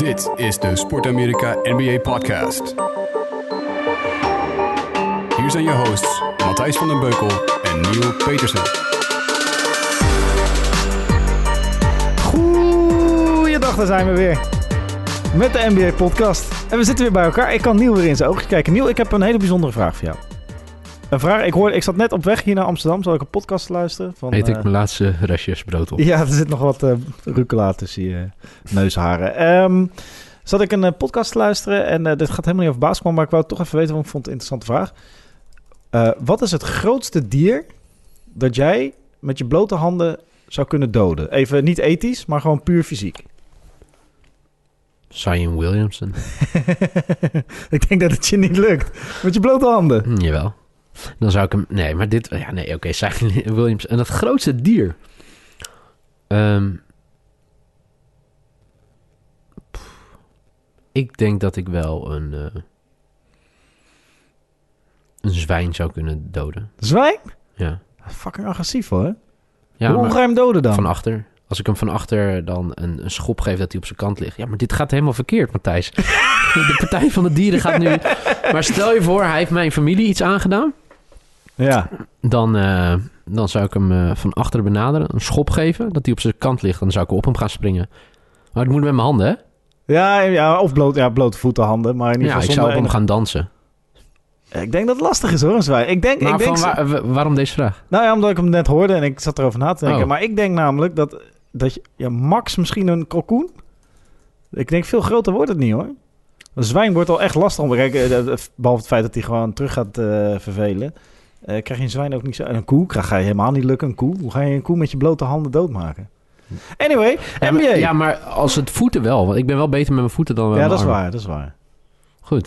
Dit is de Sport Amerika NBA Podcast. Hier zijn je hosts Matthijs van den Beukel en Neil Petersen. Goeiedag, daar zijn we weer. Met de NBA podcast. En we zitten weer bij elkaar. Ik kan Niel weer in zijn oogjes kijken. Niel, ik heb een hele bijzondere vraag voor jou. Een vraag, ik, hoorde, ik zat net op weg hier naar Amsterdam. Zal ik een podcast luisteren? Van, Eet ik eh, mijn laatste restjes brood op. Ja, er zit nog wat eh rucola tussen je neusharen. Ehm zat ik een eh, podcast te luisteren en eh, dit gaat helemaal niet over basketbal, maar ik wou het toch even weten, want ik vond het een interessante vraag. Wat is het grootste dier dat jij met je blote handen zou kunnen doden? Even niet ethisch, maar gewoon puur fysiek. Zion Williamson. ik denk dat het je niet lukt. Met je blote handen. Hm, jawel. Dan zou ik hem... Nee, maar dit... Ja, nee, oké. Zion Williamson. En het grootste dier. Ehm, pff, ik denk dat ik wel een... eh, een zwijn zou kunnen doden. Zwijn? Ja. Fucking agressief hoor. ja Hoe maar ga je hem doden dan? van achter. Als ik hem van achter dan een, een schop geef dat hij op zijn kant ligt. Ja, maar dit gaat helemaal verkeerd, Matthijs. De Partij van de Dieren gaat nu... Maar stel je voor, hij heeft mijn familie iets aangedaan. Ja. Dan, eh, dan zou ik hem eh, van achter benaderen, een schop geven, dat hij op zijn kant ligt. Dan zou ik op hem gaan springen. Maar dat moet met mijn handen, hè? Ja, ja, of bloot, ja, blote voeten, handen. Maar in ieder Ja, geval ik zou op hem gaan dansen. Ik denk dat het lastig is hoor, een zwijn. Ik denk, Maar ik denk waar- wa- waarom deze vraag? Nou ja, omdat ik hem net hoorde en ik zat erover na te denken. Oh. Maar ik denk namelijk dat, dat je, ja, max misschien een kalkoen. Ik denk veel groter wordt het niet hoor. Een zwijn wordt al echt lastig om. Kijk, eh, eh, behalve het feit dat hij gewoon terug gaat eh, vervelen. Eh, krijg je een zwijn ook niet zo. En een koe krijg je helemaal niet lukken. Een koe. Hoe ga je een koe met je blote handen doodmaken? Anyway, Ja, NBA. maar, Ja, ja, maar als het voeten wel. Want ik ben wel beter met mijn voeten dan met mijn dat is waar. Dat is waar. Goed.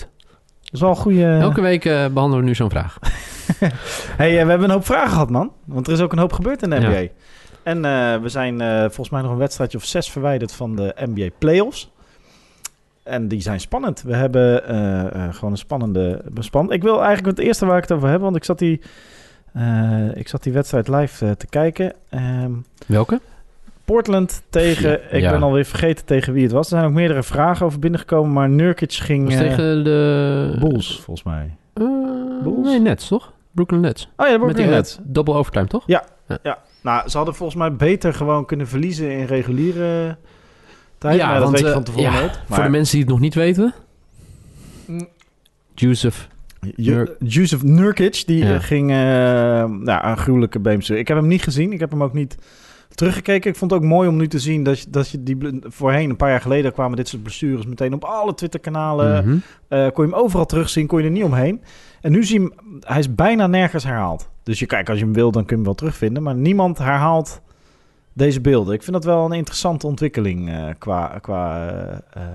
Dat is wel een goede. Elke week eh, behandelen we nu zo'n vraag. Hey, eh, we hebben een hoop vragen gehad, man. Want er is ook een hoop gebeurd in de Ja. NBA. En we zijn volgens mij nog een wedstrijdje of zes verwijderd van de NBA Playoffs. En die zijn spannend. We hebben eh, eh, gewoon een spannende bespan. Ik wil eigenlijk het eerste waar ik het over heb, want ik zat die, eh, ik zat die wedstrijd live te kijken. Ehm, Welke? Portland tegen, Ja, ik ja. ben alweer vergeten tegen wie het was. Er zijn ook meerdere vragen over binnengekomen, maar Nurkic ging... Was tegen de... Bulls, volgens mij. Bulls? Nee, Nets, toch? Brooklyn Nets. Oh ja, dat Met wordt die net. eh, double overtime, toch? Nou, ze hadden volgens mij beter gewoon kunnen verliezen in reguliere tijd. Ja, maar dat want, weet je eh, van tevoren ja, nooit. Voor de mensen die het nog niet weten. Mm. Joseph. Yusuf Nurkic, die Ja. eh, ging eh nou, een gruwelijke beemster. Ik heb hem niet gezien. Ik heb hem ook niet teruggekeken. Ik vond het ook mooi om nu te zien dat je, dat je die voorheen, een paar jaar geleden, kwamen dit soort blessures meteen op alle Twitter-kanalen. Mhm. Eh, kon je hem overal terugzien, kon je er niet omheen. En nu zie je hem, hij is bijna nergens herhaald. Dus je kijkt, als je hem wil, dan kun je hem wel terugvinden. Maar niemand herhaalt deze beelden. Ik vind dat wel een interessante ontwikkeling eh, qua, qua eh, eh,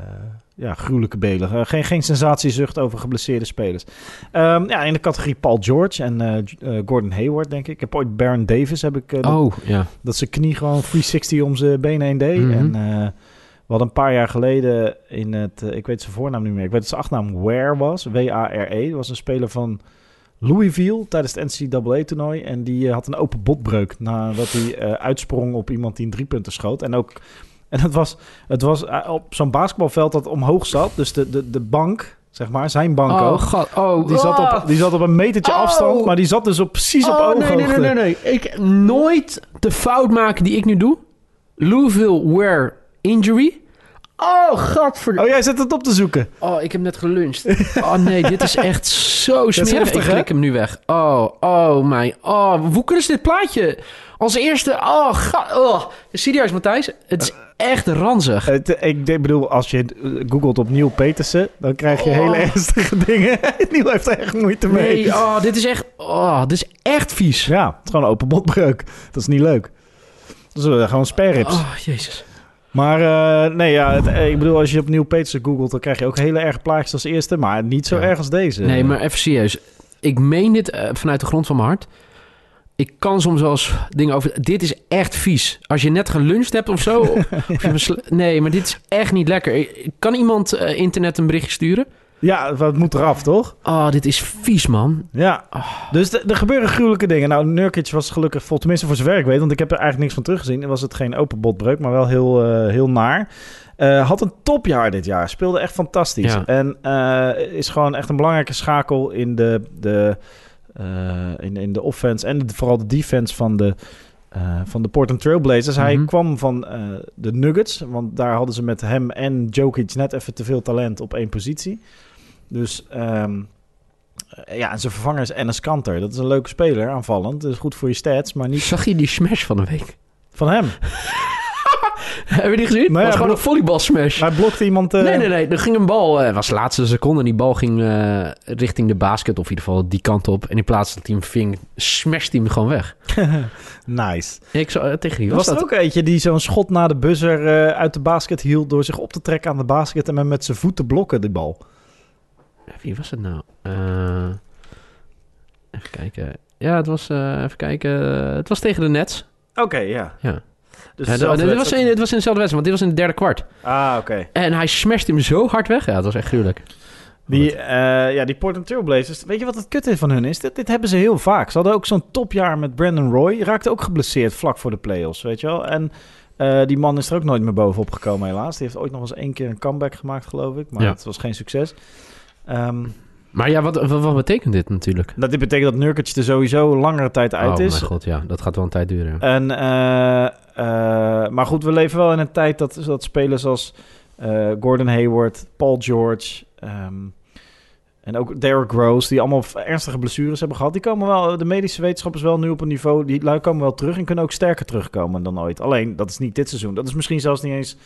ja, gruwelijke beelden. Geen, geen sensatiezucht over geblesseerde spelers. Ehm, ja, in de categorie Paul George en Gordon Hayward, denk ik. Ik heb ooit Baron Davis, heb ik, dat- Oh, ja. dat zijn knie gewoon 360 om zijn benen heen deed. Mhm. En we hadden een paar jaar geleden in het... ik weet zijn voornaam niet meer. Ik weet dat zijn achternaam Ware was. W-A-R-E. Was een speler van Louisville tijdens het NCAA-toernooi. En die eh, had een open botbreuk nadat hij eh, uitsprong op iemand die een driepunter schoot. En ook... En het was, het was eh, op zo'n basketbalveld dat omhoog zat. Dus de, de, de bank, zeg maar, zijn bank Oh, ook. god. Oh, Die zat, op, die zat op een metertje Oh. afstand, maar die zat dus op, precies op oh, nee, ooghoogte. nee, nee, nee, nee. Ik nooit de fout maken die ik nu doe. Louisville wear injury. Oh, godverdomme. Oh, jij zit het op te zoeken. Oh, ik heb net geluncht. Oh nee, dit is echt zo smerig. heftig, ik klik hem nu weg. Oh, oh mijn. Oh, hoe kunnen ze dit plaatje als eerste... Oh, ga, oh. serieus Matthijs. Het is echt ranzig. Het, ik bedoel, als je eh, googelt op Neil Petersen, dan krijg je Oh. hele ernstige dingen. Neil heeft er echt moeite mee. Nee, oh, dit is echt... Oh, dit is echt vies. Ja, het is gewoon een open botbreuk. Dat is niet leuk. Dat is gewoon sparerips. Oh, jezus. Maar eh, nee, ja, het, eh, ik bedoel, als je op Neil Petersen googelt, dan krijg je ook hele erg plaatjes als eerste. Maar niet zo Ja. erg als deze. Nee, maar even serieus. Ik meen dit eh, vanuit de grond van mijn hart. Ik kan soms wel eens dingen over... Dit is echt vies. Als je net geluncht hebt of zo... of je nee, maar dit is echt niet lekker. Kan iemand internet een berichtje sturen? Ja, het moet eraf, toch? Oh, dit is vies, man. Ja. Dus de- er gebeuren gruwelijke dingen. Nou, Nurkic was gelukkig, vol, tenminste voor zover ik weet, want ik heb er eigenlijk niks van teruggezien. Was het geen open botbreuk, maar wel heel, eh, heel naar. Eh, had een topjaar dit jaar. Speelde echt fantastisch. Ja. En eh, is gewoon echt een belangrijke schakel in de, de, in, in de offense en de- vooral de defense van de, eh, van de Portland Trailblazers. Hij Mhm. kwam van de Nuggets, want daar hadden ze met hem en Jokic net even te veel talent op één positie. Dus ehm, eh, ja, en zijn vervanger is Enes Kanter. Dat is een leuke speler, aanvallend. Dat is goed voor je stats, maar niet Zag je die smash van de week? van hem. Heb je die gezien? Was gewoon een volleybal smash. Hij blokte iemand... eh, Nee, nee, nee. Er ging een bal. eh, Het was de laatste seconde. En die bal ging eh, richting de basket. Of in ieder geval die kant op. En in plaats dat hij hem ving, smashed hij hem gewoon weg. nice. Ik zou, eh, tegen wie Was, was, er dat? ook eentje die zo'n schot na de buzzer eh, uit de basket hield... door zich op te trekken aan de basket en hem met zijn voeten blokken, die bal. Wie was het nou? Eh, even kijken. Ja, het was... eh, even kijken. Het was tegen de Nets. Oké, ja. Ja. Dus Ja, dit was in, het was in dezelfde wedstrijd. Want dit was in het derde kwart. Ah, oké. En hij smashed hem zo hard weg. Ja, dat was echt gruwelijk. Die, eh, ja, die Portland Trailblazers, weet je wat het kutte van hun is? Dit, dit hebben ze heel vaak. Ze hadden ook zo'n topjaar met Brandon Roy. Die raakte ook geblesseerd vlak voor de playoffs, weet je wel. En eh, die man is er ook nooit meer bovenop gekomen helaas. Die heeft ooit nog eens één keer een comeback gemaakt, geloof ik. Maar Ja. het was geen succes. Ehm, Maar ja, wat, wat, wat betekent dit natuurlijk? dat dit betekent dat Nurkic er sowieso langere tijd uit oh is. mijn god, ja. Dat gaat wel een tijd duren. En, eh, eh, maar goed, we leven wel in een tijd dat, dat spelers als eh, Gordon Hayward, Paul George ehm, en ook Derrick Rose, die allemaal ernstige blessures hebben gehad, die komen wel, de medische wetenschappers wel nu op een niveau, die lui komen wel terug en kunnen ook sterker terugkomen dan ooit. Alleen, dat is niet dit seizoen. Dat is misschien zelfs niet eens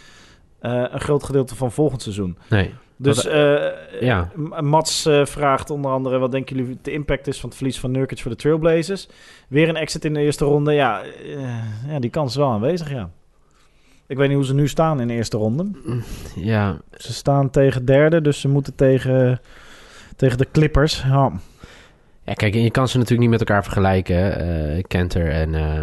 een groot gedeelte van volgend seizoen. Nee. Dus Wat- eh, ja. Mats eh, vraagt onder andere... wat denken jullie de impact is van het verlies van Nurkic voor de Trailblazers? Weer een exit in de eerste ronde. Ja, eh, ja die kans is wel aanwezig, ja. Ik weet niet hoe ze nu staan in de eerste ronde. Ja, Ze staan tegen derde, dus ze moeten tegen, tegen de Clippers. Ja. Ja, kijk, en je kan ze natuurlijk niet met elkaar vergelijken, eh Kenter en, eh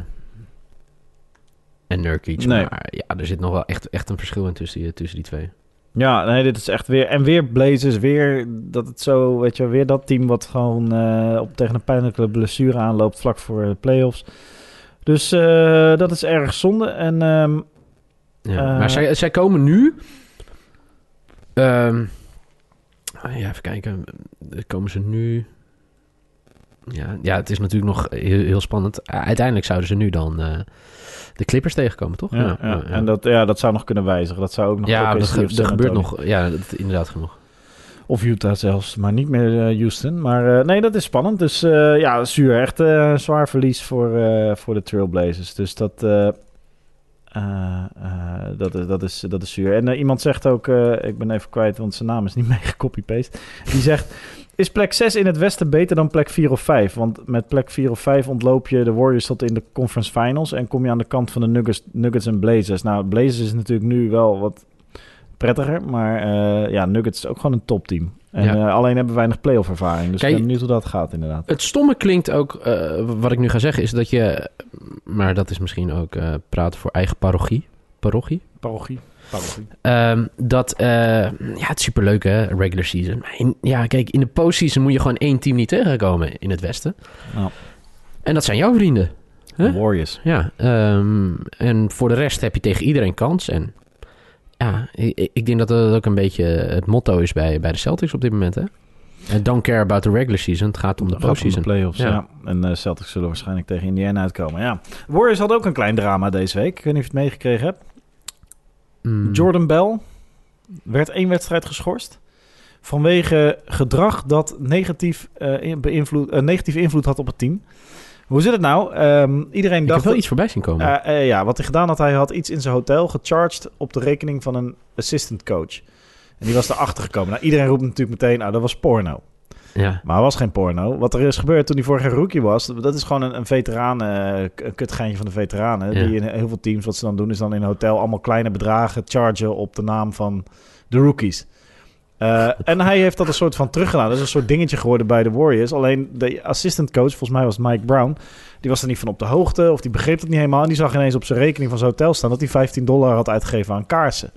en Nurkic. Nee. Maar ja, er zit nog wel echt, echt een verschil in tussen, die- tussen die twee. Ja, nee, dit is echt weer... En weer Blazers, weer dat het zo... Weet je, weer dat team wat gewoon eh, op, tegen een pijnlijke blessure aanloopt... vlak voor de playoffs. Dus eh, dat is erg zonde. En... ehm, Ja. Eh. maar zij, zij komen nu... ehm, ah, ja, even kijken. Komen ze nu... Ja, ja, het is natuurlijk nog heel, heel spannend. Uiteindelijk zouden ze nu dan eh, de Clippers tegenkomen, toch? Ja, ja, En dat, ja, dat zou nog kunnen wijzigen. Dat zou ook nog ja, OKC dat, ge- er San gebeurt nog... Ja, dat, inderdaad genoeg. Of Utah zelfs, maar niet meer eh, Houston. Maar eh, nee, dat is spannend. Dus ja, zuur. Echt zwaar verlies voor, voor de Trailblazers. Dus dat, dat, is, dat, is, dat is zuur. En iemand zegt ook, ik ben even kwijt, want zijn naam is niet mee gecopy-paste. Die zegt, is plek 6 in het westen beter dan plek 4 of 5? Want met plek 4 of 5 ontloop je de Warriors tot in de conference finals... en kom je aan de kant van de Nuggets, Nuggets en Blazers. Nou, Blazers is natuurlijk nu wel wat prettiger. Maar eh, ja, Nuggets is ook gewoon een topteam. En Ja. eh, alleen hebben we weinig playoff ervaring. Dus Kijk- ik ben benieuwd hoe dat gaat inderdaad. Het stomme klinkt ook, eh, wat ik nu ga zeggen, is dat je... Maar dat is misschien ook eh, praten voor eigen parochie. Parochie? Parochie. Ehm, dat, eh, ja, het is superleuk hè, regular season. In, ja, kijk, in de postseason moet je gewoon één team niet tegenkomen in het westen. En dat zijn jouw vrienden. Huh? Warriors. Ja, ehm, en voor de rest heb je tegen iedereen kans. En ja, ik, ik denk dat dat ook een beetje het motto is bij, bij de Celtics op dit moment. Hè? Don't care about the regular season. Het gaat om de postseason. playoffs, ja. Ja. En eh Celtics zullen waarschijnlijk tegen Indiana uitkomen. Ja. Warriors had ook een klein drama deze week. Ik weet niet of je het meegekregen hebt. Mm. Jordan Bell werd één wedstrijd geschorst. Vanwege gedrag dat negatief, in- beïnvloed, eh, negatief invloed had op het team. Hoe zit het nou? Ehm, iedereen Ik dacht... heb wel iets voorbij zien komen. Eh, ja, wat hij gedaan had, hij had iets in zijn hotel gecharged op de rekening van een assistant coach. En die was erachter gekomen. Nou, iedereen roept natuurlijk meteen, nou, dat was porno. Ja. Maar was geen porno. Wat er is gebeurd toen hij vorig jaar rookie was, dat is gewoon een, een veteraan, eh, een kutgeintje van de veteranen. Ja. Die in heel veel teams, wat ze dan doen, is dan in een hotel allemaal kleine bedragen chargen op de naam van de rookies. Eh, en hij heeft dat een soort van teruggedaan. Dat is een soort dingetje geworden bij de Warriors. Alleen de assistant coach, volgens mij was het Mike Brown, die was er niet van op de hoogte of die begreep het niet helemaal. En die zag ineens op zijn rekening van zijn hotel staan dat hij 15 dollar had uitgegeven aan kaarsen.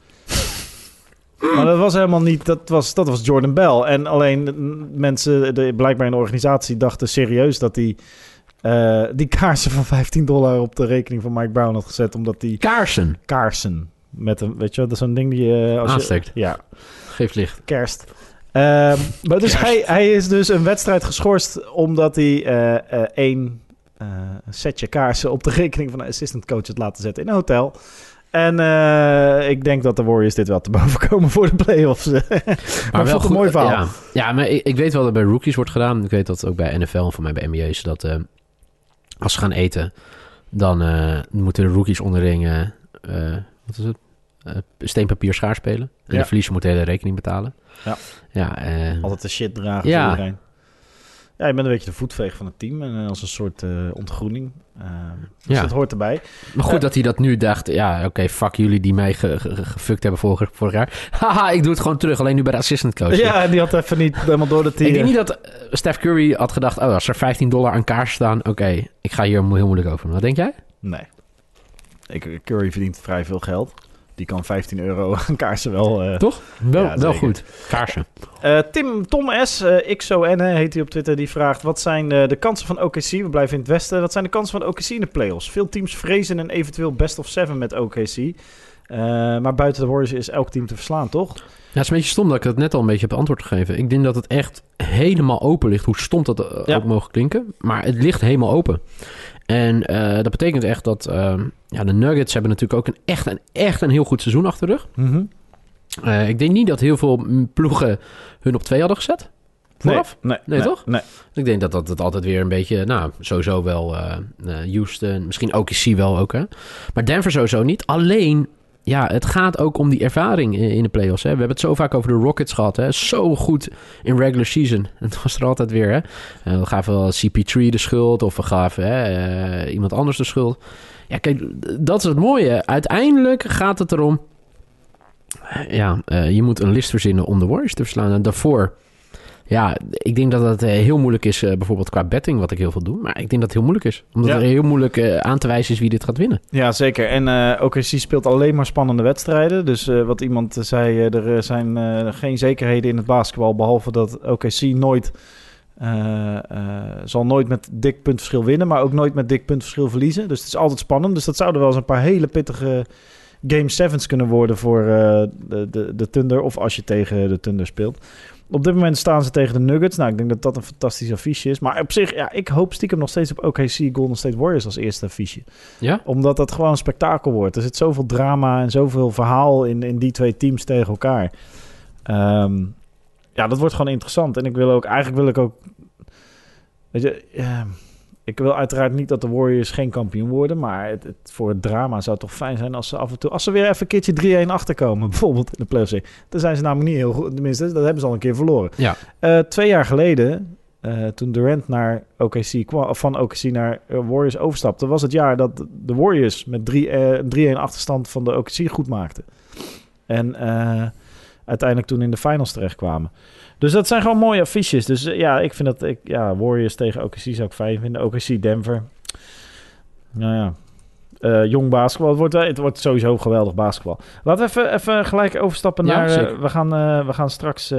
Maar dat was helemaal niet... Dat was, dat was Jordan Bell. En alleen mm, mensen, de, blijkbaar in de organisatie, dachten serieus dat hij... eh, die kaarsen van 15 dollar op de rekening van Mike Brown had gezet. Omdat die Kaarsen. kaarsen met een... Weet je wel, dat is zo'n ding die... je als Aansteekt. Je, ja, Geeft licht. kerst. Ehm, maar dus Kerst. hij, hij is dus een wedstrijd geschorst omdat hij eh, eh, één eh, setje kaarsen op de rekening van een assistant coach had laten zetten in een hotel. En eh, ik denk dat de Warriors dit wel te boven komen voor de playoffs. maar maar wel een mooi verhaal. Ja, ja maar ik, ik weet wel dat bij rookies wordt gedaan. Ik weet dat ook bij NFL en voor mij bij NBA's. Dat eh, als ze gaan eten, dan eh, moeten de rookies onderling... eh, eh, wat is het? Eh, steenpapier schaar spelen. En Ja. de verliezer moet de hele rekening betalen. Ja. Ja, eh, Altijd de shit dragen Ja. voor iedereen. Ja, je bent een beetje de voetveeg van het team. En eh, als een soort eh, ontgroening. Ehm, dus Ja. dat hoort erbij. Maar goed Eh, dat hij dat nu dacht. Ja, oké, fuck jullie die mij ge, ge- ge- gefukt hebben vorig, vorig jaar. Haha, ik doe het gewoon terug. Alleen nu bij de assistant coach. Ja, en die had even niet helemaal door dat hij... Ik denk niet dat Steph Curry had gedacht... Oh, als er 15 dollar aan kaars staan... Oké, ik ga hier heel moeilijk over. Wat denk jij? Nee. Ik, Curry verdient vrij veel geld. Die kan 15 euro aan kaarsen wel... eh, Toch? Wel, Ja, wel goed. Kaarsen. Eh, Tim, Tom S, eh XON eh, heet hij op Twitter, die vraagt... Wat zijn eh, de kansen van OKC? We blijven in het westen. Wat zijn de kansen van OKC in de playoffs? Veel teams vrezen een eventueel best of seven met OKC. Eh, maar buiten de Warriors is elk team te verslaan, toch? Ja, het is een beetje stom dat ik het net al een beetje heb antwoord gegeven. Ik denk dat het echt helemaal open ligt. Hoe stom dat eh, Ja. ook mogen klinken. Maar het ligt helemaal open. En eh, dat betekent echt dat... ehm, ja, de Nuggets hebben natuurlijk ook een echt, een echt een heel goed seizoen achter de rug. Eh, ik denk niet dat heel veel ploegen hun op twee hadden gezet. Vooraf? Nee, Nee, toch? Nee. Dus ik denk dat dat het altijd weer een beetje, nou, sowieso wel Houston, misschien OKC wel ook, hè. Maar Denver sowieso niet. Alleen, ja, het gaat ook om die ervaring in, de playoffs, hè. We hebben het zo vaak over de Rockets gehad, hè. Zo goed in regular season. Het was er altijd weer, hè. Eh, we gaven wel CP3 de schuld of we gaven hè, eh, iemand anders de schuld. Ja, kijk, dat is het mooie. Uiteindelijk gaat het erom... Ja, eh, je moet een list verzinnen om de Warriors te verslaan. En daarvoor... Ja, ik denk dat het eh, heel moeilijk is, eh, bijvoorbeeld qua betting, wat ik heel veel doe. Maar ik denk dat het heel moeilijk is. Omdat Ja. er heel moeilijk eh, aan te wijzen is wie dit gaat winnen. Ja, zeker. En OKC speelt alleen maar spannende wedstrijden. Dus wat iemand zei, er zijn geen zekerheden in het basketbal... behalve dat OKC nooit... zal nooit met dik puntverschil winnen... maar ook nooit met dik puntverschil verliezen. Dus het is altijd spannend. Dus dat zouden wel eens een paar hele pittige Game 7's kunnen worden... voor de, de, de Thunder of als je tegen de Thunder speelt. Op dit moment staan ze tegen de Nuggets. Nou, ik denk dat dat een fantastisch affiche is. Maar op zich, ja, ik hoop stiekem nog steeds op OKC Golden State Warriors als eerste affiche Ja? omdat dat gewoon een spektakel wordt. Er zit zoveel drama en zoveel verhaal in, in die twee teams tegen elkaar. Ehm, ja, dat wordt gewoon interessant. En ik wil ook, eigenlijk wil ik ook. Weet je, ja, ik wil uiteraard niet dat de Warriors geen kampioen worden. Maar het, het- voor het drama zou het toch fijn zijn als ze af en toe. Als ze weer even een keertje 3-1 achterkomen, bijvoorbeeld in de playoffs. Dan zijn ze namelijk niet heel goed. Tenminste, dat hebben ze al een keer verloren. Ja. Eh, twee jaar geleden, eh, toen Durant naar OKC kwam, van OKC naar Warriors overstapte, was het jaar dat de Warriors met drie, eh, 3-1 achterstand van de OKC goed maakten. En uiteindelijk toen in de finals terechtkwamen. Dus dat zijn gewoon mooie affiches. Dus eh, ja, ik vind dat ik, ja, Warriors tegen OKC zou ik fijn vinden. OKC Denver. Nou ja. Eh, jong basketbal. Het wordt, het wordt sowieso geweldig basketbal. Laten we even, even gelijk overstappen Ja, naar... eh, zeker. we, gaan, we gaan straks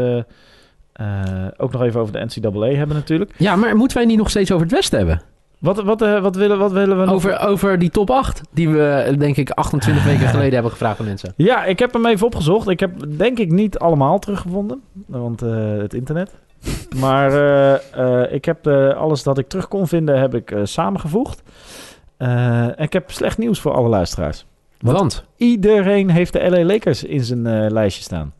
ook nog even over de NCAA hebben natuurlijk. Ja, maar moeten wij niet nog steeds over het Westen hebben? Wat, wat, eh, wat, willen, wat willen we nog? Over, over die top 8, die we denk ik 28 weken geleden hebben gevraagd aan mensen. Ja, ik heb hem even opgezocht. Ik heb denk ik niet allemaal teruggevonden. Want eh, het internet. Maar eh, ik heb alles dat ik terug kon vinden, heb ik samengevoegd. En ik heb slecht nieuws voor alle luisteraars. Wat? Want Iedereen heeft de LA Lakers in zijn lijstje staan.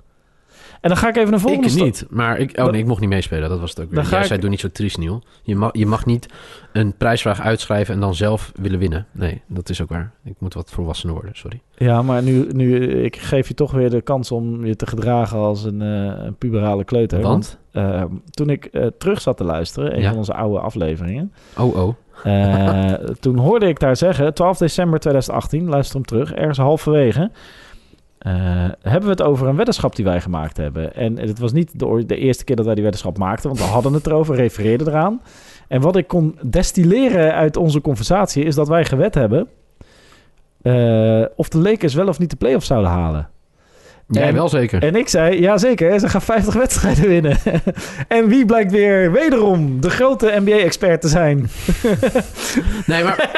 En dan ga ik even een volgende ik niet. Maar ik, oh nee, ik mocht niet meespelen. Dat was het ook weer. Dan ga Jij ik- zei, doe niet zo triest, Niel. Je mag, je mag niet een prijsvraag uitschrijven en dan zelf willen winnen. Nee, dat is ook waar. Ik moet wat volwassener worden, sorry. Ja, maar nu, nu ik geef je toch weer de kans om je te gedragen als een, eh, een puberale kleuter. Want? eh, toen ik eh, terug zat te luisteren, een Ja. van onze oude afleveringen, Oh, oh. eh, toen hoorde ik daar zeggen, 12 december 2018, luister hem terug, ergens halverwege, eh, hebben we het over een weddenschap die wij gemaakt hebben. En het was niet de, de eerste keer dat wij die weddenschap maakten, want we hadden het erover, refereerden eraan. En wat ik kon destilleren uit onze conversatie is dat wij gewet hebben eh, of de Lakers wel of niet de playoffs zouden halen. Jij En- wel zeker. En ik zei, ja zeker, ze gaan 50 wedstrijden winnen. en wie blijkt weer wederom de grote NBA-expert te zijn? Nee, maar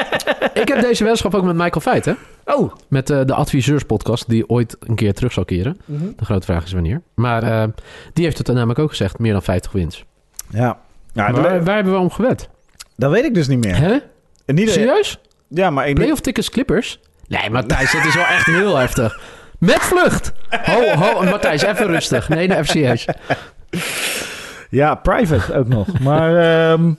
ik heb deze weddenschap ook met Michael Feit, hè? Oh. Met eh, de adviseurspodcast, die ooit een keer terug zal keren. Mhm. De grote vraag is wanneer. Maar eh, die heeft het namelijk ook gezegd, meer dan 50 wins. Ja, Maar waar, waar hebben we om gewet? dat weet ik dus niet meer. Hè? Niet, Serieus? ja, maar ik, Playoff tickets Clippers? Nee, Matthijs, dat is wel echt heel heftig. Met vlucht! Ho, ho, Matthijs, even rustig. Nee, even serieus. Ja, private ook nog. Maar ehm,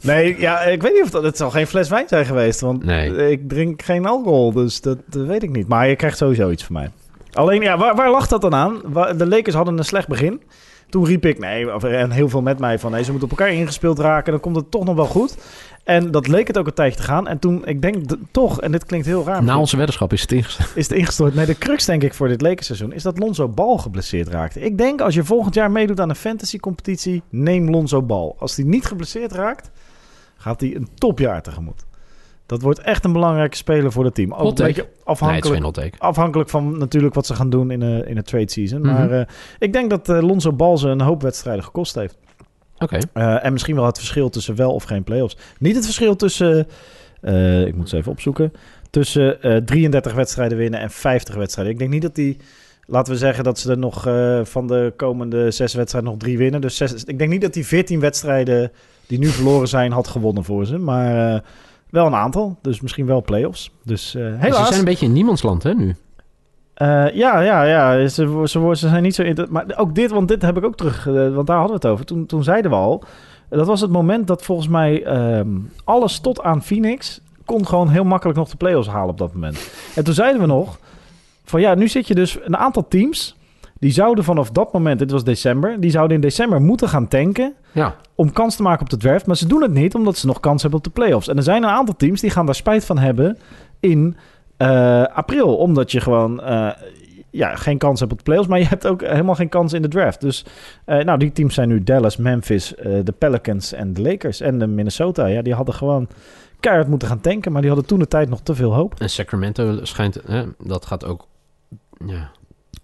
nee, ja, ik weet niet of dat... Het zal geen fles wijn zijn geweest, want Nee. ik drink geen alcohol, dus dat, dat weet ik niet. Maar je krijgt sowieso iets van mij. Alleen, ja, waar, waar lag dat dan aan? De Lakers hadden een slecht begin. Toen riep ik, nee, en heel veel met mij van, nee, ze moeten op elkaar ingespeeld raken, dan komt het toch nog wel goed. En dat leek het ook een tijdje te gaan. En toen, ik denk toch, en dit klinkt heel raar, Na onze weddenschap is het ingesteld. is het ingestort. Nee, de crux denk ik voor dit Lakers-seizoen is dat Lonzo Bal geblesseerd raakt. Ik denk als je volgend jaar meedoet aan een fantasy-competitie, neem Lonzo Bal. Als hij niet geblesseerd raakt, gaat hij een topjaar tegemoet. Dat wordt echt een belangrijke speler voor het team. Ook een beetje afhankelijk, afhankelijk van natuurlijk wat ze gaan doen in een, in een trade season. Mhm. Maar eh, ik denk dat eh, Lonzo Bal ze een hoop wedstrijden gekost heeft. Oké. Eh, en misschien wel het verschil tussen wel of geen playoffs. Niet het verschil tussen, eh, ik moet ze even opzoeken, tussen eh 33 wedstrijden winnen en 50 wedstrijden. Ik denk niet dat die, laten we zeggen dat ze er nog eh, van de komende zes wedstrijden nog drie winnen. Dus zes, ik denk niet dat die 14 wedstrijden die nu verloren zijn had gewonnen voor ze. Maar eh, wel een aantal, dus misschien wel playoffs. Dus eh, Ze helaas. zijn een beetje in niemandsland, hè, nu? Eh, ja, ja, ja. Ze, ze, ze zijn niet zo... Maar ook dit, want dit heb ik ook terug... eh, want daar hadden we het over. Toen, toen zeiden we al... Dat was het moment dat volgens mij ehm, alles tot aan Phoenix... kon gewoon heel makkelijk nog de play-offs halen op dat moment. En toen zeiden we nog... van ja, nu zit je dus... een aantal teams... die zouden vanaf dat moment... dit was december... die zouden in december moeten gaan tanken... Ja. om kans te maken op de draft. Maar ze doen het niet omdat ze nog kans hebben op de playoffs. En er zijn een aantal teams die gaan daar spijt van hebben in eh, april. Omdat je gewoon eh, ja, geen kans hebt op de playoffs. Maar je hebt ook helemaal geen kans in de draft. Dus eh, nou, die teams zijn nu Dallas, Memphis, de Pelicans en de Lakers. En de Minnesota. Ja, die hadden gewoon keihard moeten gaan tanken. Maar die hadden toen de tijd nog te veel hoop. En Sacramento schijnt... Hè, dat gaat ook ja,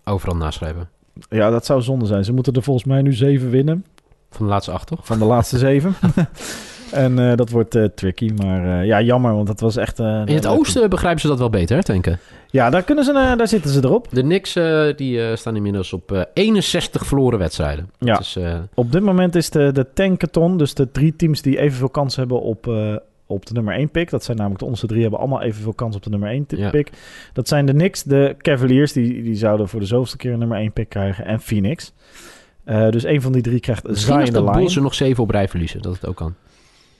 overal naschrijven. Ja, dat zou zonde zijn. Ze moeten er volgens mij nu zeven winnen. Van de laatste acht, toch? Van de laatste zeven. en eh, dat wordt eh, tricky. Maar eh, ja, jammer. Want dat was echt... In het oosten begrijpen ze dat wel beter, hè, denken. Ja, daar, kunnen ze, daar zitten ze erop. De Knicks die, staan inmiddels op eh, 61 verloren wedstrijden. Ja. Dat is, Op dit moment is de, de tankathon, dus de drie teams die evenveel kans hebben op, op de nummer 1 pick. Dat zijn namelijk de onderste drie, hebben allemaal evenveel kans op de nummer 1 Ja. pick. Dat zijn de Knicks, de Cavaliers, die, die zouden voor de zoveelste keer een nummer 1 pick krijgen. En Phoenix. Dus een van die drie krijgt een misschien als zaaiende de Bulls er nog zeven op rij verliezen, dat het ook kan.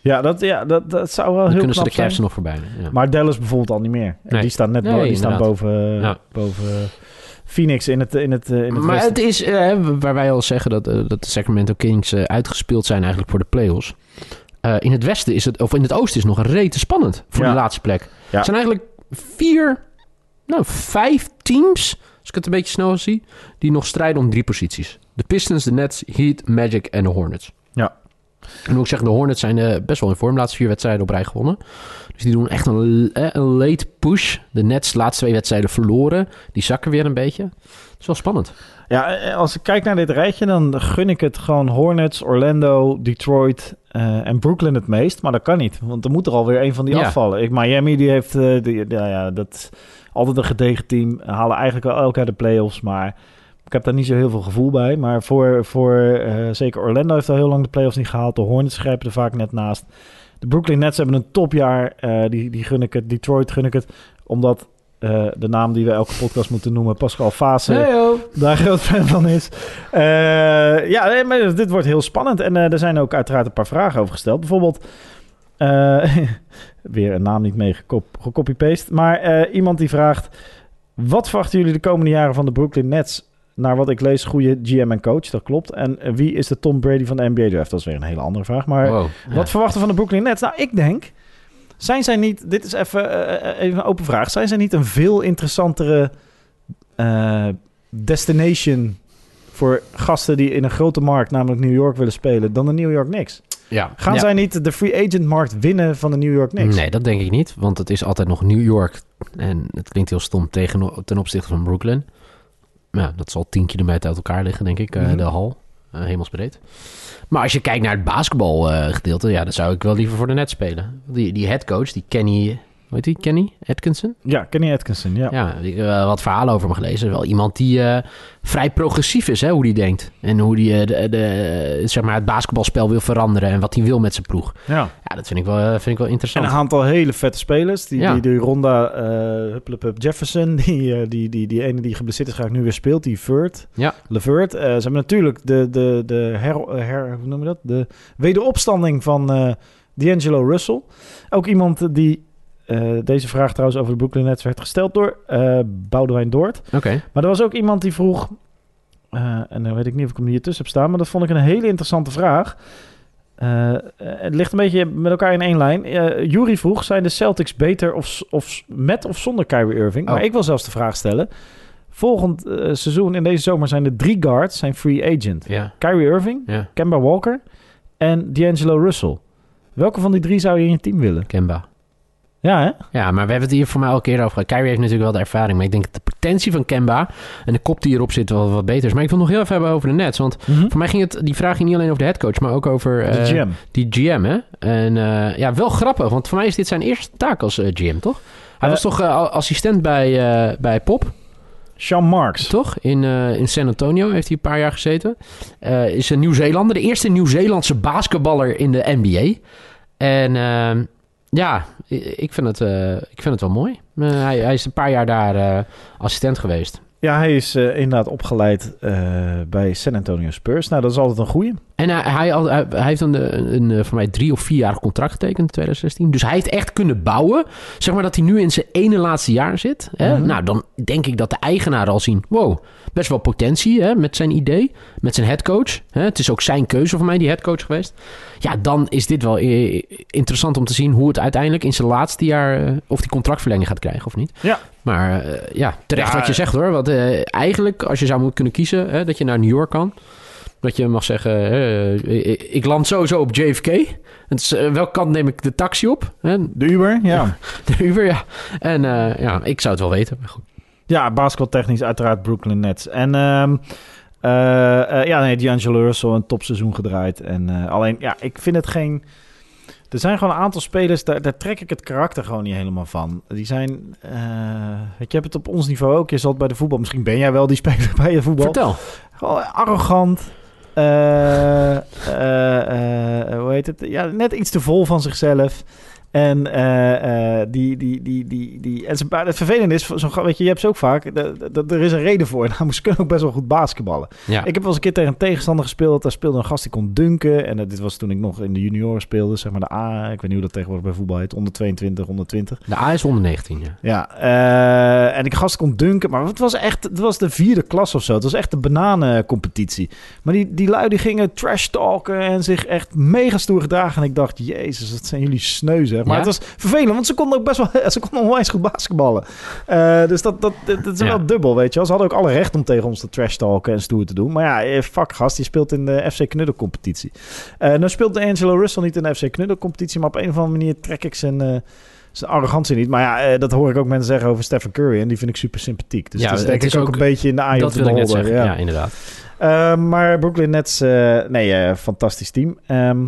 Ja, dat, ja dat, dat zou wel Dan heel kunnen ze de Cavs nog voorbij. Ja. Maar Dallas bijvoorbeeld al niet meer. En Nee. Die staan net Nee, bo- die staan boven, Ja. boven Phoenix in het, in het, eh, in het maar westen. het is, eh, waar wij al zeggen dat, eh, dat de Sacramento Kings eh, uitgespeeld zijn eigenlijk voor de playoffs. Eh in het westen is het, of in het oosten is het nog een rete spannend voor Ja. de laatste plek. Er zijn eigenlijk vier, nou vijf teams, als ik het een beetje snel zie, die nog strijden om drie posities. De Pistons, de Nets, Heat, Magic en de Hornets. En moet ik zeggen, de Hornets zijn eh, best wel in vorm. Laatste vier wedstrijden op rij gewonnen. Dus die doen echt een, eh, een late push. De Nets laatste twee wedstrijden verloren. Die zakken weer een beetje. Het is wel spannend. Ja, eh, als ik kijk naar dit rijtje, dan gun ik het gewoon Hornets, Orlando, Detroit en Brooklyn het meest. Maar dat kan niet, want er moet er alweer een van die Ja. afvallen. Ik, Miami, die heeft, die, ja, ja, dat altijd een gedegen team. Halen eigenlijk wel elk jaar de playoffs, maar ik heb daar niet zo heel veel gevoel bij. Maar voor, voor eh, zeker Orlando heeft al heel lang de playoffs niet gehaald. De Hornets grijpen er vaak net naast. De Brooklyn Nets hebben een topjaar. eh, die, die gun ik het. Detroit gun ik het. Omdat eh, de naam die we elke podcast moeten noemen, Pascal Fase daar groot fan van is. Ja, nee, maar dit wordt heel spannend. En er zijn ook uiteraard een paar vragen over gesteld. Bijvoorbeeld, weer een naam niet mee gekop- gecopy-paste. Maar iemand die vraagt... Wat verwachten jullie de komende jaren van de Brooklyn Nets? Naar wat ik lees, goede GM en coach, dat klopt. En eh, wie is de Tom Brady van de NBA draft? Dat is weer een hele andere vraag. Maar Wow. Ja. wat verwachten van de Brooklyn Nets? Nou, ik denk... Zijn zij niet... Dit is even, eh, eh, even een open vraag. Zijn zij niet een veel interessantere eh, destination... voor gasten die in een grote markt, namelijk New York, willen spelen... dan de New York Knicks? Ja. Gaan Ja. zij niet de free agent markt winnen van de New York Knicks? Nee, dat denk ik niet. Want het is altijd nog New York. En het klinkt heel stom tegen, ten opzichte van Brooklyn. Ja, dat zal 10 kilometer uit elkaar liggen, denk ik, eh, Mhm. de hal. eh, hemelsbreed. Maar als je kijkt naar het basketbalgedeelte, gedeelte, ja, dan zou ik wel liever voor de net spelen. Die, die headcoach, die Kenny, heet die? Kenny Atkinson? Ja, Kenny Atkinson, ja. Ja, ik heb wel wat verhalen over hem gelezen. Wel iemand die eh, vrij progressief is, hè, hoe die denkt. En hoe die eh, de, de, zeg maar het basketbalspel wil veranderen en wat hij wil met zijn ploeg. ja. Ja, dat vind ik wel, eh, vind ik wel En interessant. een aantal hele vette spelers. Die, Ja. die, die Ronda uh, Hupplepup Jefferson, die, eh, die, die, die ene die geblesseerd is graag nu weer speelt, die Vert. Ja. Levert. Eh, ze hebben natuurlijk de, de, de, her, her, hoe noem je dat? de wederopstanding van eh D'Angelo Russell. Ook iemand die, eh, deze vraag trouwens over de Brooklyn Nets werd gesteld door eh Boudewijn Doort. Oké, Maar er was ook iemand die vroeg, eh, en dan weet ik niet of ik hem hier tussen heb staan, maar dat vond ik een hele interessante vraag. Het ligt een beetje met elkaar in één lijn. Eh Jury vroeg, zijn de Celtics beter of, of met of zonder Kyrie Irving? Maar Oh. ik wil zelfs de vraag stellen. Volgend seizoen in deze zomer zijn de drie guards zijn free agent. ja, Kyrie Irving, ja, Kemba Walker en D'Angelo Russell. Welke van die drie zou je in je team willen? Kemba. Ja, hè? Ja, maar we hebben het hier voor mij al een keer over gehad. Kyrie heeft natuurlijk wel de ervaring, maar ik denk dat de potentie van Kemba en de kop die erop zit wel wat beter is. Maar ik wil nog heel even hebben over de Nets, want voor mij ging het, die vraag ging niet alleen over de headcoach, maar ook over De eh, GM. die GM, hè? En eh, ja, wel grappig, want voor mij is dit zijn eerste taak als eh, GM, toch? Hij was toch assistent bij, bij Pop, Sean Marks. toch? In, in San Antonio heeft hij een paar jaar gezeten. Is een Nieuw-Zeelander, de eerste Nieuw-Zeelandse basketballer in de NBA. En ehm, ja, ik vind het, eh, ik vind het wel mooi. Eh, hij, hij is een paar jaar daar eh, assistent geweest. Ja, hij is inderdaad opgeleid bij San Antonio Spurs. Nou, dat is altijd een goeie. En hij, hij, hij, heeft een, een, een, eh, voor mij drie of vierjarig contract getekend in 2016. Dus hij heeft echt kunnen bouwen. Zeg maar dat hij nu in zijn ene laatste jaar zit. Hè? Mhm. Nou, dan denk ik dat de eigenaren al zien... wow, best wel potentie hè, met zijn idee. Met zijn headcoach. Hè? Het is ook zijn keuze voor mij, die headcoach geweest. Ja, dan is dit wel eh, interessant om te zien... hoe het uiteindelijk in zijn laatste jaar... eh, of die contractverlenging gaat krijgen of niet. Ja. Maar ja, terecht Ja, wat je zegt hoor. Want eigenlijk, als je zou moeten kunnen kiezen... Hè, dat je naar New York kan... Dat je mag zeggen, hè, ik, land sowieso op JFK. Is, eh, welke kant neem ik de taxi op? De Uber, ja. De Uber, ja. En eh, ja, ik zou het wel weten. Maar goed. Ja, basketbaltechnisch uiteraard Brooklyn Nets. En eh, eh, ja, nee, D'Angelo Russell een topseizoen gedraaid. En eh, alleen, ja, ik vind het geen... Er zijn gewoon een aantal spelers, daar, daar trek ik het karakter gewoon niet helemaal van. Die zijn, eh, ik heb het op ons niveau ook. Je zat bij de voetbal, misschien ben jij wel die speler bij je voetbal. Vertel. Gewoon arrogant. Eh, eh, eh, hoe heet het? Ja, net iets te vol van zichzelf. En eh, eh, die, die, die, die, die, en ze- maar het vervelende is, zo, weet je, je hebt ze ook vaak, dat- er is een reden voor. Nou, ze kunnen ook best wel goed basketballen. Ja. Ik heb wel eens een keer tegen een tegenstander gespeeld. Daar speelde een gast die kon dunken. En eh, dit was toen ik nog in de junioren speelde, zeg maar de A. Ik weet niet hoe dat tegenwoordig bij voetbal heet. Onder 22, onder 20. De A is onder 19, ja. Ja, en ik gast kon dunken, maar het was echt, het was de vierde klas of zo. Het was echt de bananencompetitie. Maar die, die lui die gingen trash talken en zich echt mega stoer gedragen. En ik dacht, jezus, dat zijn jullie sneuzen. Maar Ja? het was vervelend, want ze konden ook best wel, ze konden onwijs goed basketballen. Eh, dus dat, dat, dat, dat is Ja. wel dubbel, weet je wel. Ze hadden ook alle recht om tegen ons te trash talken en stoer te doen. Maar ja, eh, fuck gast, die speelt in de FC Knuddelcompetitie. Eh nou speelt Angelo Russell niet in de FC Knuddelcompetitie, maar op een of andere manier trek ik zijn... eh, zijn arrogantie niet. Maar ja, dat hoor ik ook mensen zeggen over Stephen Curry. En die vind ik super sympathiek. Dus Ja, dat is denk ik ook, ook- een beetje in de eye dat of the. Ja, Ja. inderdaad. Maar Brooklyn Nets, eh, nee, fantastisch team. Ehm,